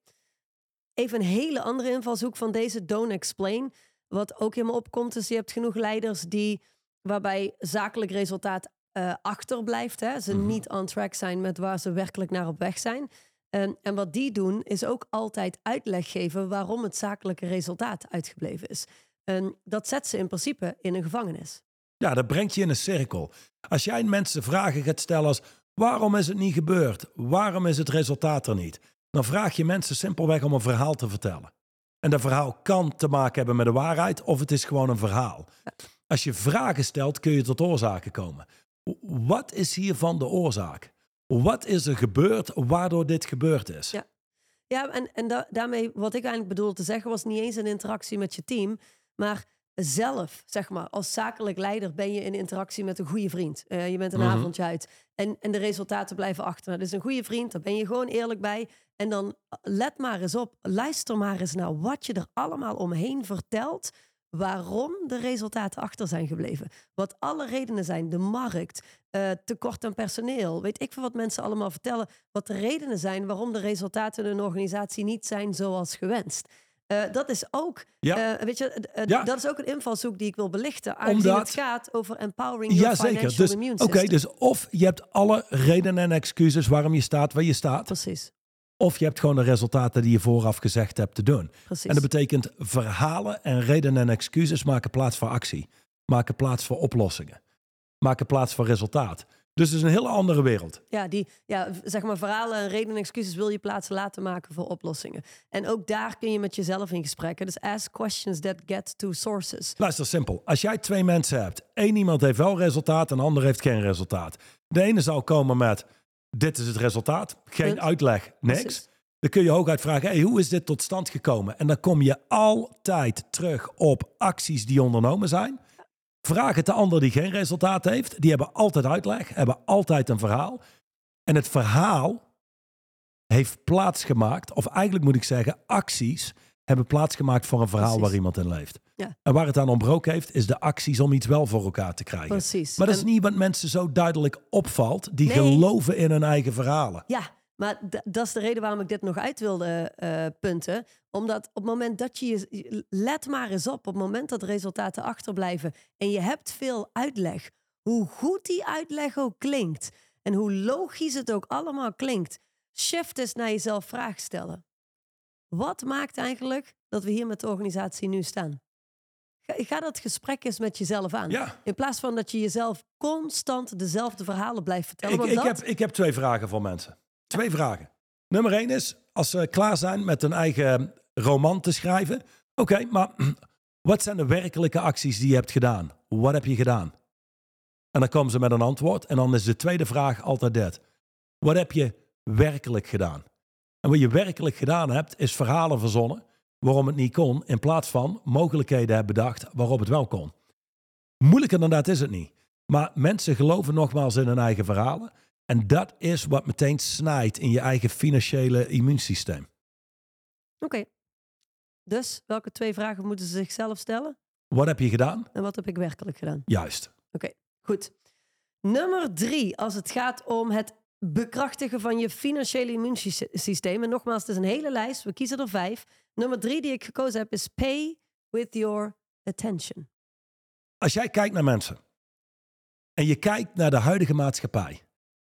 Even een hele andere invalshoek van deze Don't Explain. Wat ook in me opkomt, is je hebt genoeg leiders die waarbij zakelijk resultaat uh, achterblijft. Hè? Ze mm -hmm. niet on track zijn met waar ze werkelijk naar op weg zijn. En, en wat die doen, is ook altijd uitleg geven waarom het zakelijke resultaat uitgebleven is. En dat zet ze in principe in een gevangenis. Ja, dat brengt je in een cirkel. Als jij mensen vragen gaat stellen als waarom is het niet gebeurd? Waarom is het resultaat er niet? Dan vraag je mensen simpelweg om een verhaal te vertellen. En dat verhaal kan te maken hebben met de waarheid of het is gewoon een verhaal. Als je vragen stelt, kun je tot oorzaken komen. Wat is hiervan de oorzaak? Wat is er gebeurd waardoor dit gebeurd is? Ja, ja en, en da daarmee, wat ik eigenlijk bedoelde te zeggen, was niet eens een interactie met je team, maar zelf, zeg maar, als zakelijk leider ben je in interactie met een goede vriend. Uh, je bent een mm -hmm. avondje uit en, en de resultaten blijven achter. Dus een goede vriend, daar ben je gewoon eerlijk bij. En dan let maar eens op, luister maar eens naar wat je er allemaal omheen vertelt waarom de resultaten achter zijn gebleven. Wat alle redenen zijn. De markt, uh, tekort aan personeel. Weet ik veel wat mensen allemaal vertellen. Wat de redenen zijn waarom de resultaten in een organisatie niet zijn zoals gewenst. Uh, dat is ook, ja. uh, weet je, ja. dat is ook een invalshoek die ik wil belichten. Aangezien Omdat, het gaat over empowering your ja, financial dus, immune system. Oké, dus of je hebt alle redenen en excuses waarom je staat waar je staat. Precies. Of je hebt gewoon de resultaten die je vooraf gezegd hebt te doen. Precies. En dat betekent verhalen en redenen en excuses maken plaats voor actie. Maken plaats voor oplossingen. Maken plaats voor resultaat. Dus het is een hele andere wereld. Ja, die, ja, zeg maar verhalen en redenen en excuses wil je plaats laten maken voor oplossingen. En ook daar kun je met jezelf in gesprekken. Dus ask questions that get to sources. Luister, simpel. Als jij twee mensen hebt, één iemand heeft wel resultaat en de ander heeft geen resultaat. De ene zal komen met dit is het resultaat. Geen Punt. uitleg, niks. Precies. Dan kun je hooguit vragen, hey, hoe is dit tot stand gekomen? En dan kom je altijd terug op acties die ondernomen zijn. Vraag het de ander die geen resultaat heeft. Die hebben altijd uitleg, hebben altijd een verhaal. En het verhaal heeft plaatsgemaakt, of eigenlijk moet ik zeggen, acties hebben plaatsgemaakt voor een verhaal Precies. waar iemand in leeft. Ja. En waar het aan ontbroken heeft, is de acties om iets wel voor elkaar te krijgen. Precies. Maar dat is En- niet wat mensen zo duidelijk opvalt. Die Nee. geloven in hun eigen verhalen. Ja, maar dat is de reden waarom ik dit nog uit wilde eh, punten. Omdat op het moment dat je je... Let maar eens op, op het moment dat resultaten achterblijven... en je hebt veel uitleg, hoe goed die uitleg ook klinkt... en hoe logisch het ook allemaal klinkt... shift eens naar jezelf vragen stellen. Wat maakt eigenlijk dat we hier met de organisatie nu staan? Ga, ga dat gesprek eens met jezelf aan. Ja. In plaats van dat je jezelf constant dezelfde verhalen blijft vertellen. Ik, want ik, dat- heb, ik heb twee vragen voor mensen. Twee vragen. Nummer één is, als ze klaar zijn met hun eigen roman te schrijven. Oké, maar wat zijn de werkelijke acties die je hebt gedaan? Wat heb je gedaan? En dan komen ze met een antwoord. En dan is de tweede vraag altijd dit. Wat heb je werkelijk gedaan? En wat je werkelijk gedaan hebt, is verhalen verzonnen waarom het niet kon, in plaats van mogelijkheden hebben bedacht waarop het wel kon. Moeilijker dan dat is het niet. Maar mensen geloven nogmaals in hun eigen verhalen. En dat is wat meteen snijdt in je eigen financiële immuunsysteem. Oké. Dus welke twee vragen moeten ze zichzelf stellen? Wat heb je gedaan? En wat heb ik werkelijk gedaan? Juist. Goed. Nummer drie, als het gaat om het bekrachtigen van je financiële immuunsysteem. En nogmaals, het is een hele lijst. We kiezen er vijf. Nummer drie die ik gekozen heb is pay with your attention. Als jij kijkt naar mensen en je kijkt naar de huidige maatschappij.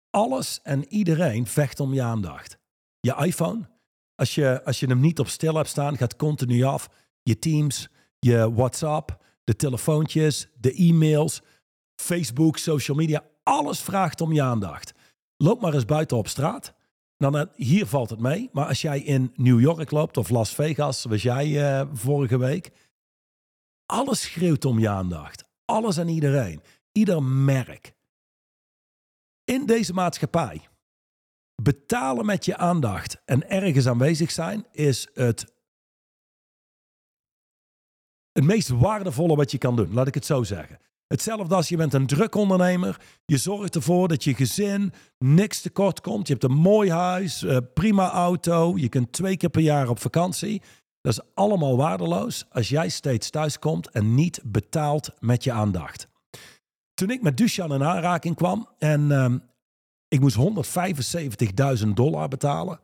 Alles en iedereen vecht om je aandacht. Je iPhone, als je, als je hem niet op stil hebt staan, gaat continu af. Je Teams, je WhatsApp, de telefoontjes, de e-mails, Facebook, social media. Alles vraagt om je aandacht. Loop maar eens buiten op straat. Dan, eh, hier valt het mee. Maar als jij in New York loopt of Las Vegas, zoals jij eh, vorige week. Alles schreeuwt om je aandacht. Alles en iedereen. Ieder merk. In deze maatschappij. Betalen met je aandacht en ergens aanwezig zijn is het, het meest waardevolle wat je kan doen. Laat ik het zo zeggen. Hetzelfde als je bent een druk ondernemer. Je zorgt ervoor dat je gezin niks tekort komt. Je hebt een mooi huis, eh, prima auto. Je kunt twee keer per jaar op vakantie. Dat is allemaal waardeloos als jij steeds thuis komt en niet betaalt met je aandacht. Toen ik met Dushan in aanraking kwam en ehm, ik moest 175.000 dollar betalen.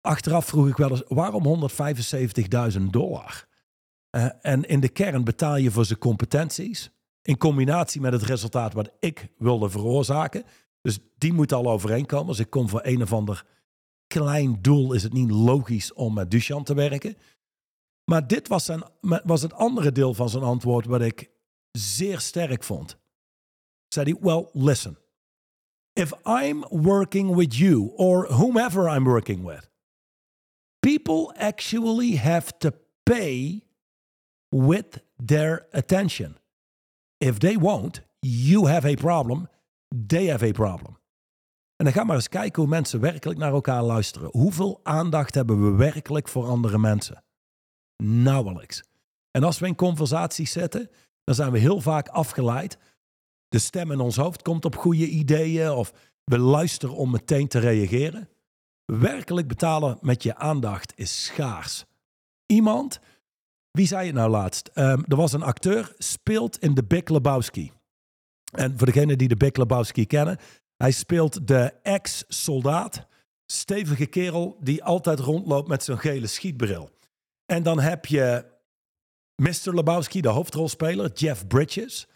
Achteraf vroeg ik wel eens, waarom 175.000 dollar? Eh, en in de kern betaal je voor zijn competenties. In combinatie met het resultaat wat ik wilde veroorzaken. Dus die moet al overeenkomen. Als ik kom voor een of ander klein doel, is het niet logisch om met Dushan te werken. Maar dit was, zijn, was het andere deel van zijn antwoord wat ik zeer sterk vond. Zei hij, well, listen. If I'm working with you or whomever I'm working with, people actually have to pay with their attention. If they won't, you have a problem, they have a problem. En dan ga maar eens kijken hoe mensen werkelijk naar elkaar luisteren. Hoeveel aandacht hebben we werkelijk voor andere mensen? Nauwelijks. En als we in conversaties zitten, dan zijn we heel vaak afgeleid. De stem in ons hoofd komt op goede ideeën of we luisteren om meteen te reageren. Werkelijk betalen met je aandacht is schaars. Iemand, wie zei het nou laatst? Ehm, er was een acteur, speelt in The Big Lebowski. En voor degenen die de Big Lebowski kennen, hij speelt de ex-soldaat, stevige kerel die altijd rondloopt met zo'n gele schietbril. En dan heb je Mr. Lebowski, de hoofdrolspeler, Jeff Bridges.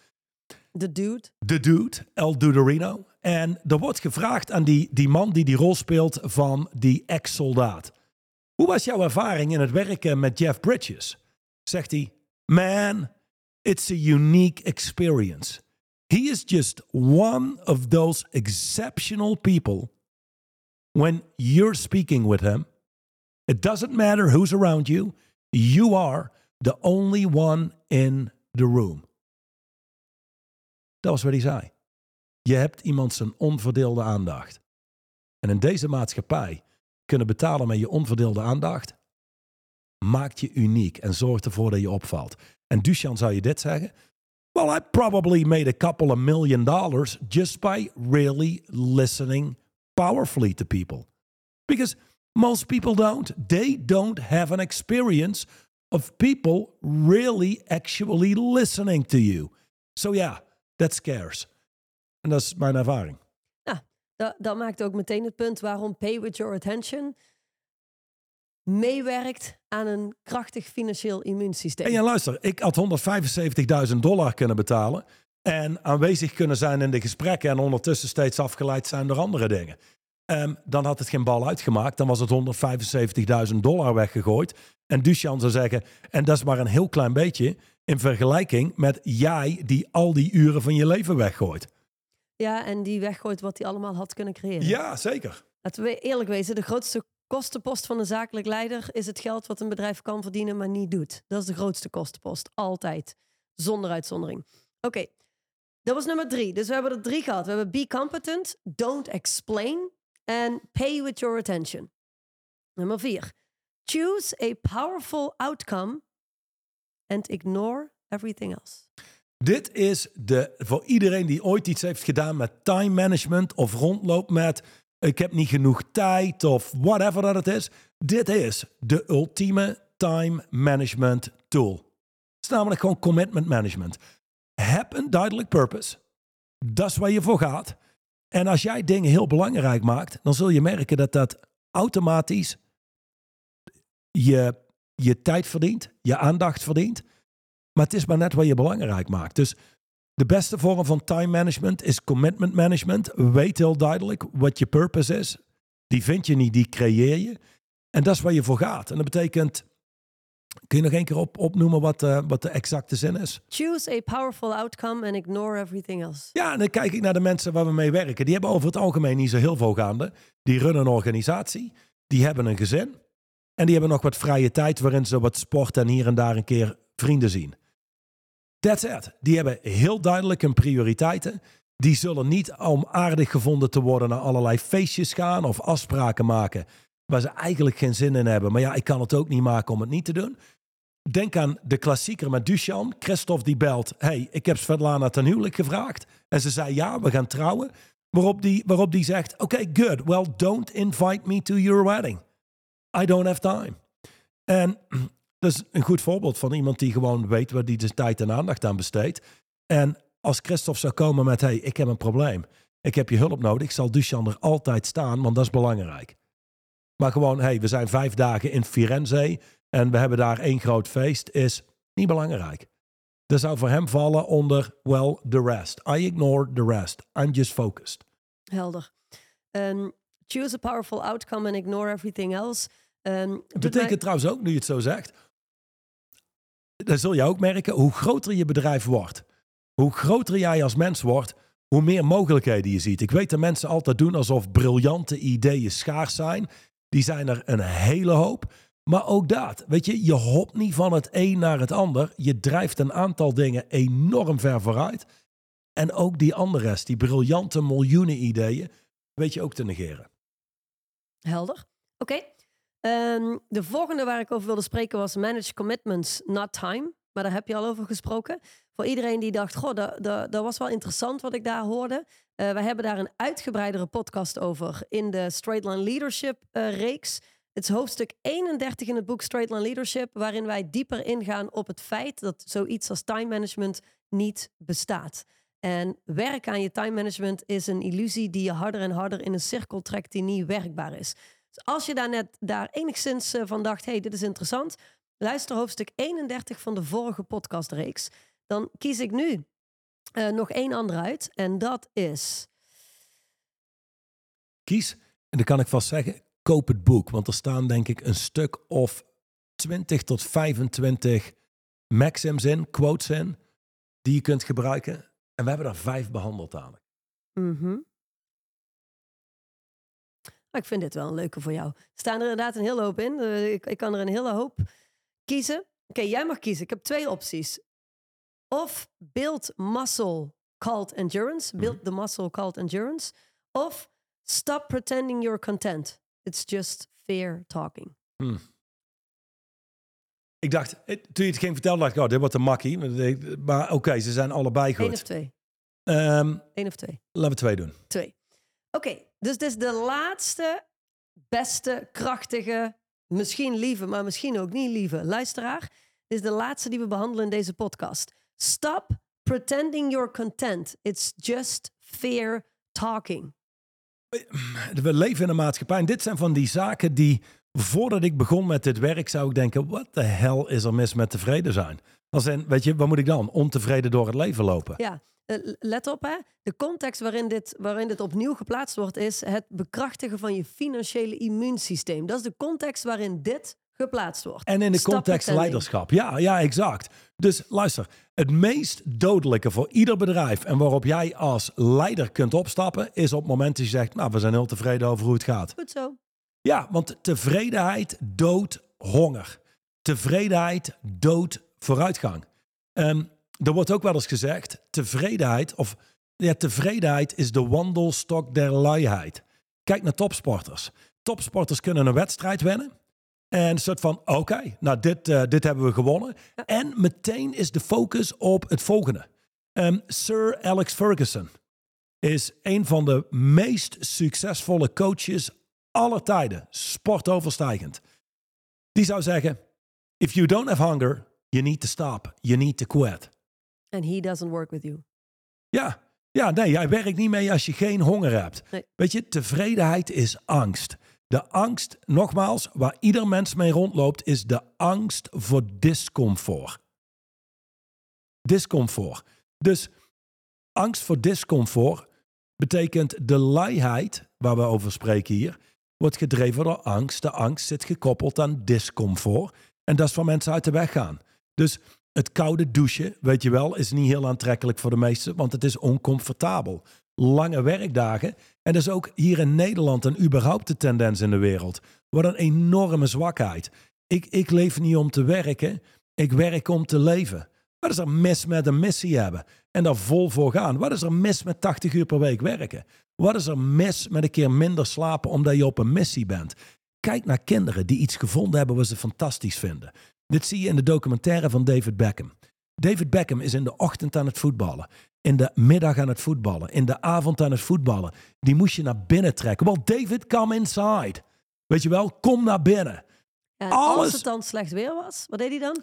De dude. De dude, El Dudorino. En er wordt gevraagd aan die, die man die die rol speelt van die ex-soldaat. Hoe was jouw ervaring in het werken met Jeff Bridges? Zegt hij, man, it's a unique experience. He is just one of those exceptional people. When you're speaking with him, it doesn't matter who's around you, you are the only one in the room. Dat was wat hij zei. Je hebt iemand zijn onverdeelde aandacht. En in deze maatschappij kunnen betalen met je onverdeelde aandacht, maakt je uniek en zorgt ervoor dat je opvalt. En Duchan zou je dit zeggen. Well, I probably made a couple of million dollars just by really listening powerfully to people. Because most people don't. They don't have an experience of people really actually listening to you. So yeah, that scares. En dat is mijn ervaring. Dat, dat maakt ook meteen het punt waarom Pay With Your Attention meewerkt aan een krachtig financieel immuunsysteem. En ja, luister, ik had 175.000 dollar kunnen betalen en aanwezig kunnen zijn in de gesprekken en ondertussen steeds afgeleid zijn door andere dingen. Ehm, dan had het geen bal uitgemaakt. Dan was het 175.000 dollar weggegooid. En Duchan zou zeggen, en dat is maar een heel klein beetje in vergelijking met jij die al die uren van je leven weggooit. Ja, en die weggooit wat hij allemaal had kunnen creëren. Ja, zeker. Laten we eerlijk wezen, de grootste kostenpost van een zakelijk leider is het geld wat een bedrijf kan verdienen, maar niet doet. Dat is de grootste kostenpost. Altijd. Zonder uitzondering. Oké, dat was nummer drie. Dus we hebben er drie gehad. We hebben be competent, don't explain en pay with your attention. Nummer vier. Choose a powerful outcome and ignore everything else. Dit is de, voor iedereen die ooit iets heeft gedaan met time management of rondloopt met ik heb niet genoeg tijd of whatever dat het is. Dit is de ultieme time management tool. Het is namelijk gewoon commitment management. Heb een duidelijk purpose. Dat is waar je voor gaat. En als jij dingen heel belangrijk maakt, dan zul je merken dat dat automatisch je, je tijd verdient, je aandacht verdient. Maar het is maar net wat je belangrijk maakt. Dus de beste vorm van time management is commitment management. Weet heel duidelijk wat je purpose is. Die vind je niet, die creëer je. En dat is waar je voor gaat. En dat betekent. Kun je nog één keer op, opnoemen wat, uh, wat de exacte zin is? Choose a powerful outcome and ignore everything else. Ja, en dan kijk ik naar de mensen waar we mee werken. Die hebben over het algemeen niet zo heel veel gaande. Die runnen een organisatie. Die hebben een gezin. En die hebben nog wat vrije tijd waarin ze wat sporten en hier en daar een keer vrienden zien. That's it. Die hebben heel duidelijk hun prioriteiten. Die zullen niet om aardig gevonden te worden naar allerlei feestjes gaan of afspraken maken waar ze eigenlijk geen zin in hebben. Maar ja, ik kan het ook niet maken om het niet te doen. Denk aan de klassieker met Duchamp. Christophe die belt. hey, ik heb Svetlana ten huwelijk gevraagd. En ze zei ja, we gaan trouwen. Waarop die, waarop die zegt, oké, okay, good. Well, don't invite me to your wedding. I don't have time. En dat is een goed voorbeeld van iemand die gewoon weet waar die de tijd en aandacht aan besteedt. En als Christophe zou komen met, hey, ik heb een probleem. Ik heb je hulp nodig. Zal Duchan er altijd staan, want dat is belangrijk. Maar gewoon, hey, we zijn vijf dagen in Firenze en we hebben daar één groot feest, is niet belangrijk. Dat zou voor hem vallen onder, well, the rest. I ignore the rest. I'm just focused. Helder. Um, choose a powerful outcome and ignore everything else. Um, dat betekent mij... trouwens ook, nu je het zo zegt, dan zul je ook merken, hoe groter je bedrijf wordt, hoe groter jij als mens wordt, hoe meer mogelijkheden je ziet. Ik weet dat mensen altijd doen alsof briljante ideeën schaars zijn. Die zijn er een hele hoop. Maar ook dat, weet je, je hopt niet van het een naar het ander. Je drijft een aantal dingen enorm ver vooruit. En ook die andere rest, die briljante miljoenen ideeën, weet je ook te negeren. Helder. Oké. Um, de volgende waar ik over wilde spreken was manage commitments, not time. Maar daar heb je al over gesproken. Voor iedereen die dacht, goh, dat, dat, was wel interessant wat ik daar hoorde. Uh, we hebben daar een uitgebreidere podcast over in de Straight Line Leadership uh, reeks. Het is hoofdstuk 31 in het boek Straight Line Leadership, waarin wij dieper ingaan op het feit dat zoiets als time management niet bestaat. En werken aan je time management is een illusie die je harder en harder in een cirkel trekt die niet werkbaar is. Dus als je daar net daar enigszins uh, van dacht, hey, dit is interessant, luister hoofdstuk 31 van de vorige podcastreeks. Dan kies ik nu uh, nog één ander uit en dat is... Kies, en dan kan ik vast zeggen, koop het boek. Want er staan denk ik een stuk of 20 tot 25 maxims in, quotes in, die je kunt gebruiken. En we hebben er vijf behandeld dadelijk. Mm -hmm. Ik vind dit wel een leuke voor jou. Er staan er inderdaad een hele hoop in. Uh, ik, ik, kan er een hele hoop kiezen. Oké, okay, jij mag kiezen. Ik heb twee opties. Of build muscle called endurance. Build -hmm. the muscle called endurance. Of stop pretending you're content. It's just fair talking. Hmm. Ik dacht, eh, toen je het ging vertellen, dacht ik, oh, dit wordt een makkie. Maar Maar oké, ze zijn allebei Eén of goed. twee? Ehm, Eén of twee? laten we twee doen. Twee. Oké, dus dit is de laatste, beste, krachtige, misschien lieve, maar misschien ook niet lieve luisteraar. Dit is de laatste die we behandelen in deze podcast. Stop pretending you're content. It's just fair talking. We leven in een maatschappij en dit zijn van die zaken die, voordat ik begon met dit werk, zou ik denken, wat de hel is er mis met tevreden zijn? Als in, weet je, wat moet ik dan? Ontevreden door het leven lopen? Ja, let op hè. De context waarin dit, waarin dit opnieuw geplaatst wordt is het bekrachtigen van je financiële immuunsysteem. Dat is de context waarin dit geplaatst wordt. En in de context leiderschap. Ja, ja, exact. Dus luister, het meest dodelijke voor ieder bedrijf en waarop jij als leider kunt opstappen, is op het moment dat je zegt, nou, we zijn heel tevreden over hoe het gaat. Goed zo. Ja, want tevredenheid doodt honger. Tevredenheid doodt vooruitgang. Ehm, er wordt ook wel eens gezegd, tevredenheid, of ja, tevredenheid is de wandelstok der luiheid. Kijk naar topsporters. Topsporters kunnen een wedstrijd winnen. En een soort van, oké, nou dit, eh, dit hebben we gewonnen. En meteen is de focus op het volgende. Ehm, Sir Alex Ferguson is een van de meest succesvolle coaches aller tijden, sportoverstijgend. Die zou zeggen: If you don't have hunger, you need to stop. You need to quit. And he doesn't work with you. Ja, ja, nee, jij werkt niet mee als je geen honger hebt. Nee. Weet je, tevredenheid is angst. De angst, nogmaals, waar ieder mens mee rondloopt, is de angst voor discomfort. Discomfort. Dus angst voor discomfort betekent de luiheid, waar we over spreken hier, wordt gedreven door angst. De angst zit gekoppeld aan discomfort. En dat is waar mensen uit de weg gaan. Dus het koude douchen, weet je wel, is niet heel aantrekkelijk voor de meesten, want het is oncomfortabel. Lange werkdagen. En dat is ook hier in Nederland en überhaupt de tendens in de wereld. Wat een enorme zwakheid. Ik, ik leef niet om te werken, ik werk om te leven. Wat is er mis met een missie hebben en daar vol voor gaan? Wat is er mis met 80 uur per week werken? Wat is er mis met een keer minder slapen omdat je op een missie bent? Kijk naar kinderen die iets gevonden hebben wat ze fantastisch vinden. Dit zie je in de documentaire van David Beckham. David Beckham is in de ochtend aan het voetballen. In de middag aan het voetballen. In de avond aan het voetballen. Die moest je naar binnen trekken. Wel, David, come inside. Weet je wel, kom naar binnen. En Alles- als het dan slecht weer was, wat deed hij dan?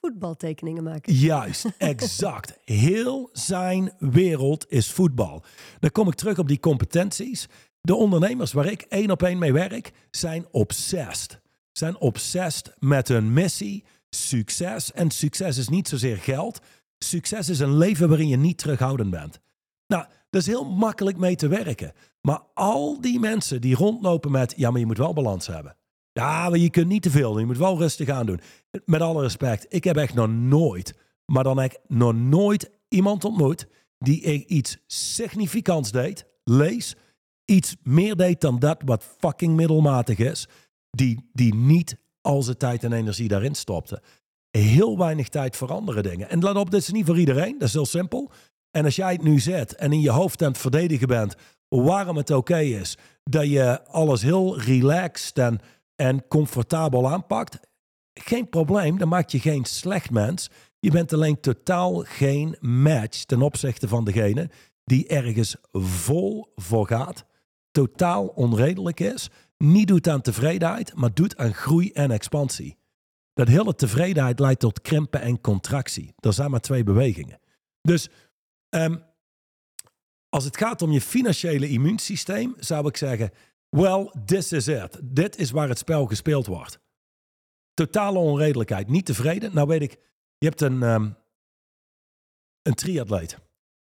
Voetbaltekeningen maken. Juist, exact. Heel zijn wereld is voetbal. Dan kom ik terug op die competenties. De ondernemers waar ik één op één mee werk, zijn obsessed. Zijn obsessed met hun missie, succes. En succes is niet zozeer geld. Succes is een leven waarin je niet terughoudend bent. Nou, dat is heel makkelijk mee te werken. Maar al die mensen die rondlopen met, ja, maar je moet wel balans hebben. Ja, maar je kunt niet te veel. Je moet wel rustig aan doen. Met alle respect, ik heb echt nog nooit, maar dan echt nog nooit iemand ontmoet die ik iets significants deed, lees, iets meer deed dan dat wat fucking middelmatig is, die, die niet al zijn tijd en energie daarin stopte. Heel weinig tijd voor andere dingen. En let op, dit is niet voor iedereen, dat is heel simpel. En als jij het nu zet en in je hoofd aan het verdedigen bent waarom het oké is dat je alles heel relaxed en, en comfortabel aanpakt, geen probleem, dan maak je geen slecht mens. Je bent alleen totaal geen match ten opzichte van degene die ergens vol voor gaat, totaal onredelijk is, niet doet aan tevredenheid, maar doet aan groei en expansie. Dat hele tevredenheid leidt tot krimpen en contractie. Er zijn maar twee bewegingen. Dus ehm, als het gaat om je financiële immuunsysteem, zou ik zeggen: well, this is it. Dit is waar het spel gespeeld wordt. Totale onredelijkheid, niet tevreden. Nou weet ik, je hebt een, ehm, een triatleet.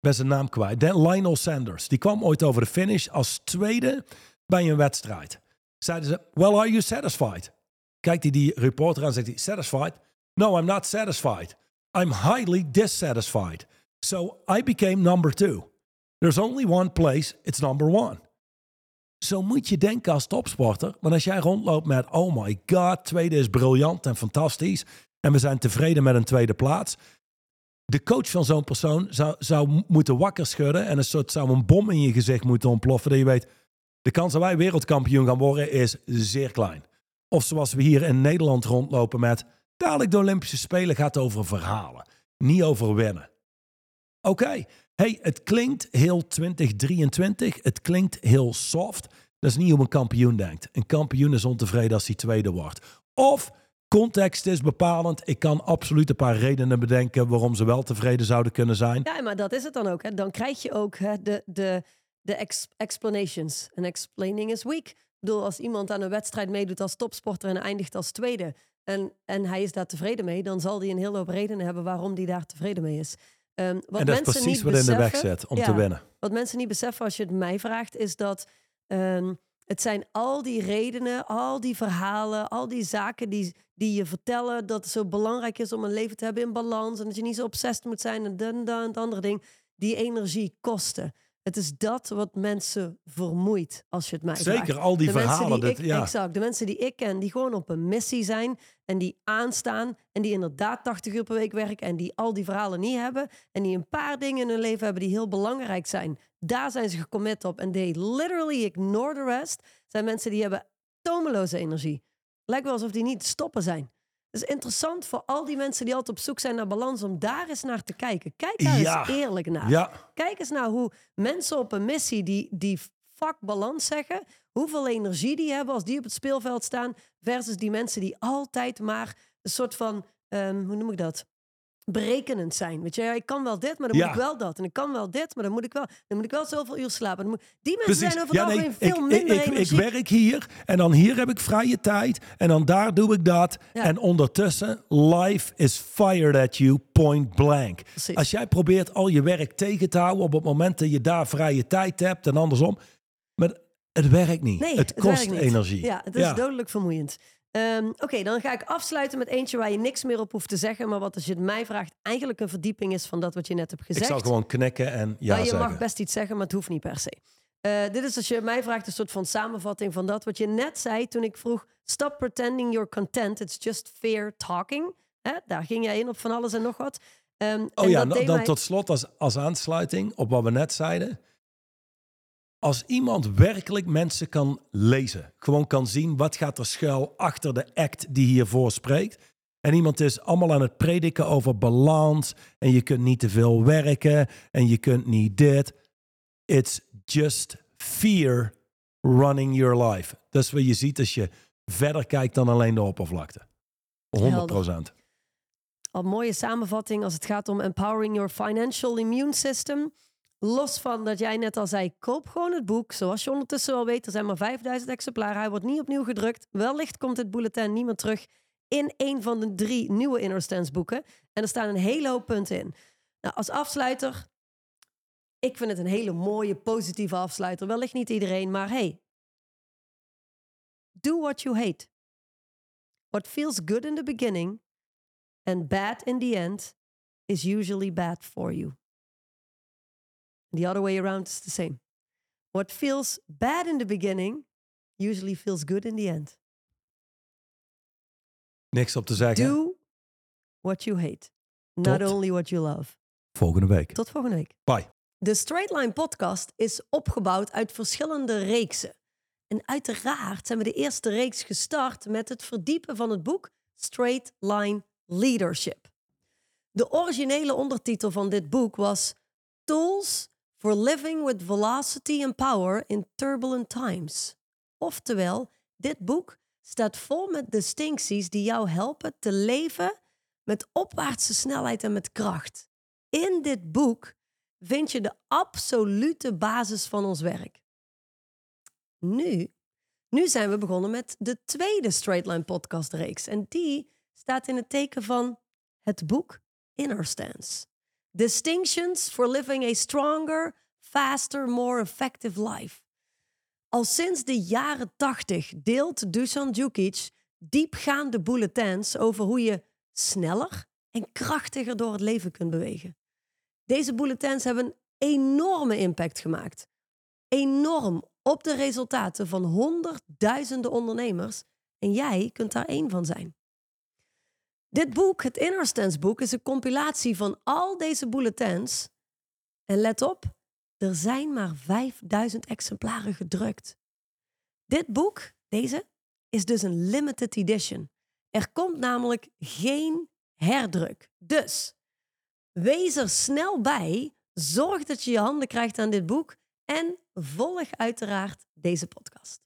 Ben zijn naam kwijt. Lionel Sanders. Die kwam ooit over de finish als tweede bij een wedstrijd. Zeiden ze, well, are you satisfied? Kijkt hij die reporter aan en zegt hij, satisfied? No, I'm not satisfied. I'm highly dissatisfied. So I became number two. There's only one place, it's number one. Zo moet je denken als topsporter. Want als jij rondloopt met, oh my god, tweede is briljant en fantastisch. En we zijn tevreden met een tweede plaats. De coach van zo'n persoon zou, zou moeten wakker schudden. En een soort zou een bom in je gezicht moeten ontploffen. Dat je weet, De kans dat wij wereldkampioen gaan worden is zeer klein. Of zoals we hier in Nederland rondlopen met... dadelijk de Olympische Spelen gaat over verhalen. Niet over winnen. Oké, hey, het klinkt heel 2023. Het klinkt heel soft. Dat is niet hoe een kampioen denkt. Een kampioen is ontevreden als hij tweede wordt. Of context is bepalend. Ik kan absoluut een paar redenen bedenken waarom ze wel tevreden zouden kunnen zijn. Ja, maar dat is het dan ook. Hè. Dan krijg je ook de, de, de ex- explanations. En explaining is weak. Ik bedoel, als iemand aan een wedstrijd meedoet als topsporter en eindigt als tweede... En, en hij is daar tevreden mee, dan zal hij een hele hoop redenen hebben waarom hij daar tevreden mee is. Ehm, wat en dat is mensen precies niet wat in de weg zet om Ja. te winnen. Wat mensen niet beseffen als je het mij vraagt, is dat ehm, het zijn al die redenen, al die verhalen, al die zaken die, die je vertellen dat het zo belangrijk is om een leven te hebben in balans en dat je niet zo obsessief moet zijn en dan, dan, het andere ding, die energie kosten. Het is dat wat mensen vermoeit als je het mij vraagt. Zeker, al die de verhalen. die dat, ik, ja. Exact. De mensen die ik ken, die gewoon op een missie zijn en die aanstaan en die inderdaad 80 uur per week werken en die al die verhalen niet hebben en die een paar dingen in hun leven hebben die heel belangrijk zijn. Daar zijn ze gecommit op en they literally ignore the rest. Zijn mensen die hebben tomeloze energie. Lijkt wel alsof die niet te stoppen zijn. Het is interessant voor al die mensen die altijd op zoek zijn naar balans om daar eens naar te kijken. Kijk daar Ja. eens eerlijk naar. ja, Kijk eens naar hoe mensen op een missie die, die fuck balans zeggen, hoeveel energie die hebben als die op het speelveld staan, versus die mensen die altijd maar een soort van, ehm, hoe noem ik dat? Berekenend zijn. Weet je, ja, ik kan wel dit, maar dan Ja. moet ik wel dat. En ik kan wel dit, maar dan moet ik wel, dan moet ik wel zoveel uur slapen. Dan moet, die mensen precies. zijn over het Ja, nee, veel ik, minder ik, ik, ik energie. werk hier en dan hier heb ik vrije tijd en dan daar doe ik dat. Ja. En ondertussen, life is fired at you point blank. Precies. Als jij probeert al je werk tegen te houden op het moment dat je daar vrije tijd hebt en andersom. Maar het werkt niet. Nee, het kost niet. energie. Ja, het is dodelijk vermoeiend. Ehm, Oké, dan ga ik afsluiten met eentje waar je niks meer op hoeft te zeggen. Maar wat als je het mij vraagt, eigenlijk een verdieping is van dat wat je net hebt Ik gezegd. zal gewoon knikken en ja Nou, je zeggen. mag best iets zeggen, maar het hoeft niet per se. Eh, dit is als je mij vraagt een soort van samenvatting van dat wat je net zei toen ik vroeg: Stop pretending you're content. It's just fair talking. Hè? Daar ging jij in op van alles en nog wat. Ehm, Oh en ja, dat dan, deed dan mij- tot slot als, als aansluiting op wat we net zeiden. Als iemand werkelijk mensen kan lezen, gewoon kan zien wat gaat er schuil achter de act die hiervoor spreekt. En iemand is allemaal aan het prediken over balans en je kunt niet te veel werken en je kunt niet dit. It's just fear running your life. Dat is wat je ziet als je verder kijkt dan alleen de oppervlakte. 100 procent. Al mooie samenvatting als het gaat om empowering your financial immune system. Los van dat jij net al zei, koop gewoon het boek. Zoals je ondertussen wel weet, er zijn maar 5000 exemplaren. Hij wordt niet opnieuw gedrukt. Wellicht komt dit bulletin niet meer terug in een van de drie nieuwe Inner Stance boeken. En er staan een hele hoop punten in. Nou, als afsluiter, ik vind het een hele mooie, positieve afsluiter. Wellicht niet iedereen, maar hey. Do what you hate. What feels good in the beginning and bad in the end is usually bad for you. The other way around is the same. What feels bad in the beginning usually feels good in the end. Niks op te zeggen. Do what you hate, not Tot- only what you love. Volgende week. Tot volgende week. Bye. De Straight Line podcast is opgebouwd uit verschillende reeksen. En uiteraard zijn we de eerste reeks gestart met het verdiepen van het boek Straight Line Leadership. De originele ondertitel van dit boek was Tools for Living with Velocity and Power in Turbulent Times. Oftewel, dit boek staat vol met distincties die jou helpen te leven met opwaartse snelheid en met kracht. In dit boek vind je de absolute basis van ons werk. Nu, nu zijn we begonnen met de tweede Straight Line podcast reeks. En die staat in het teken van het boek Inner Stance. Distinctions for living a stronger, faster, more effective life. Al sinds de jaren 80 deelt Dusan Djukic diepgaande bulletins over hoe je sneller en krachtiger door het leven kunt bewegen. Deze bulletins hebben een enorme impact gemaakt. Enorm op de resultaten van honderdduizenden ondernemers. En jij kunt daar één van zijn. Dit boek, het Inner boek, is een compilatie van al deze bulletins. En let op, er zijn maar 5000 exemplaren gedrukt. Dit boek, deze, is dus een limited edition. Er komt namelijk geen herdruk. Dus wees er snel bij. Zorg dat je je handen krijgt aan dit boek. En volg uiteraard deze podcast.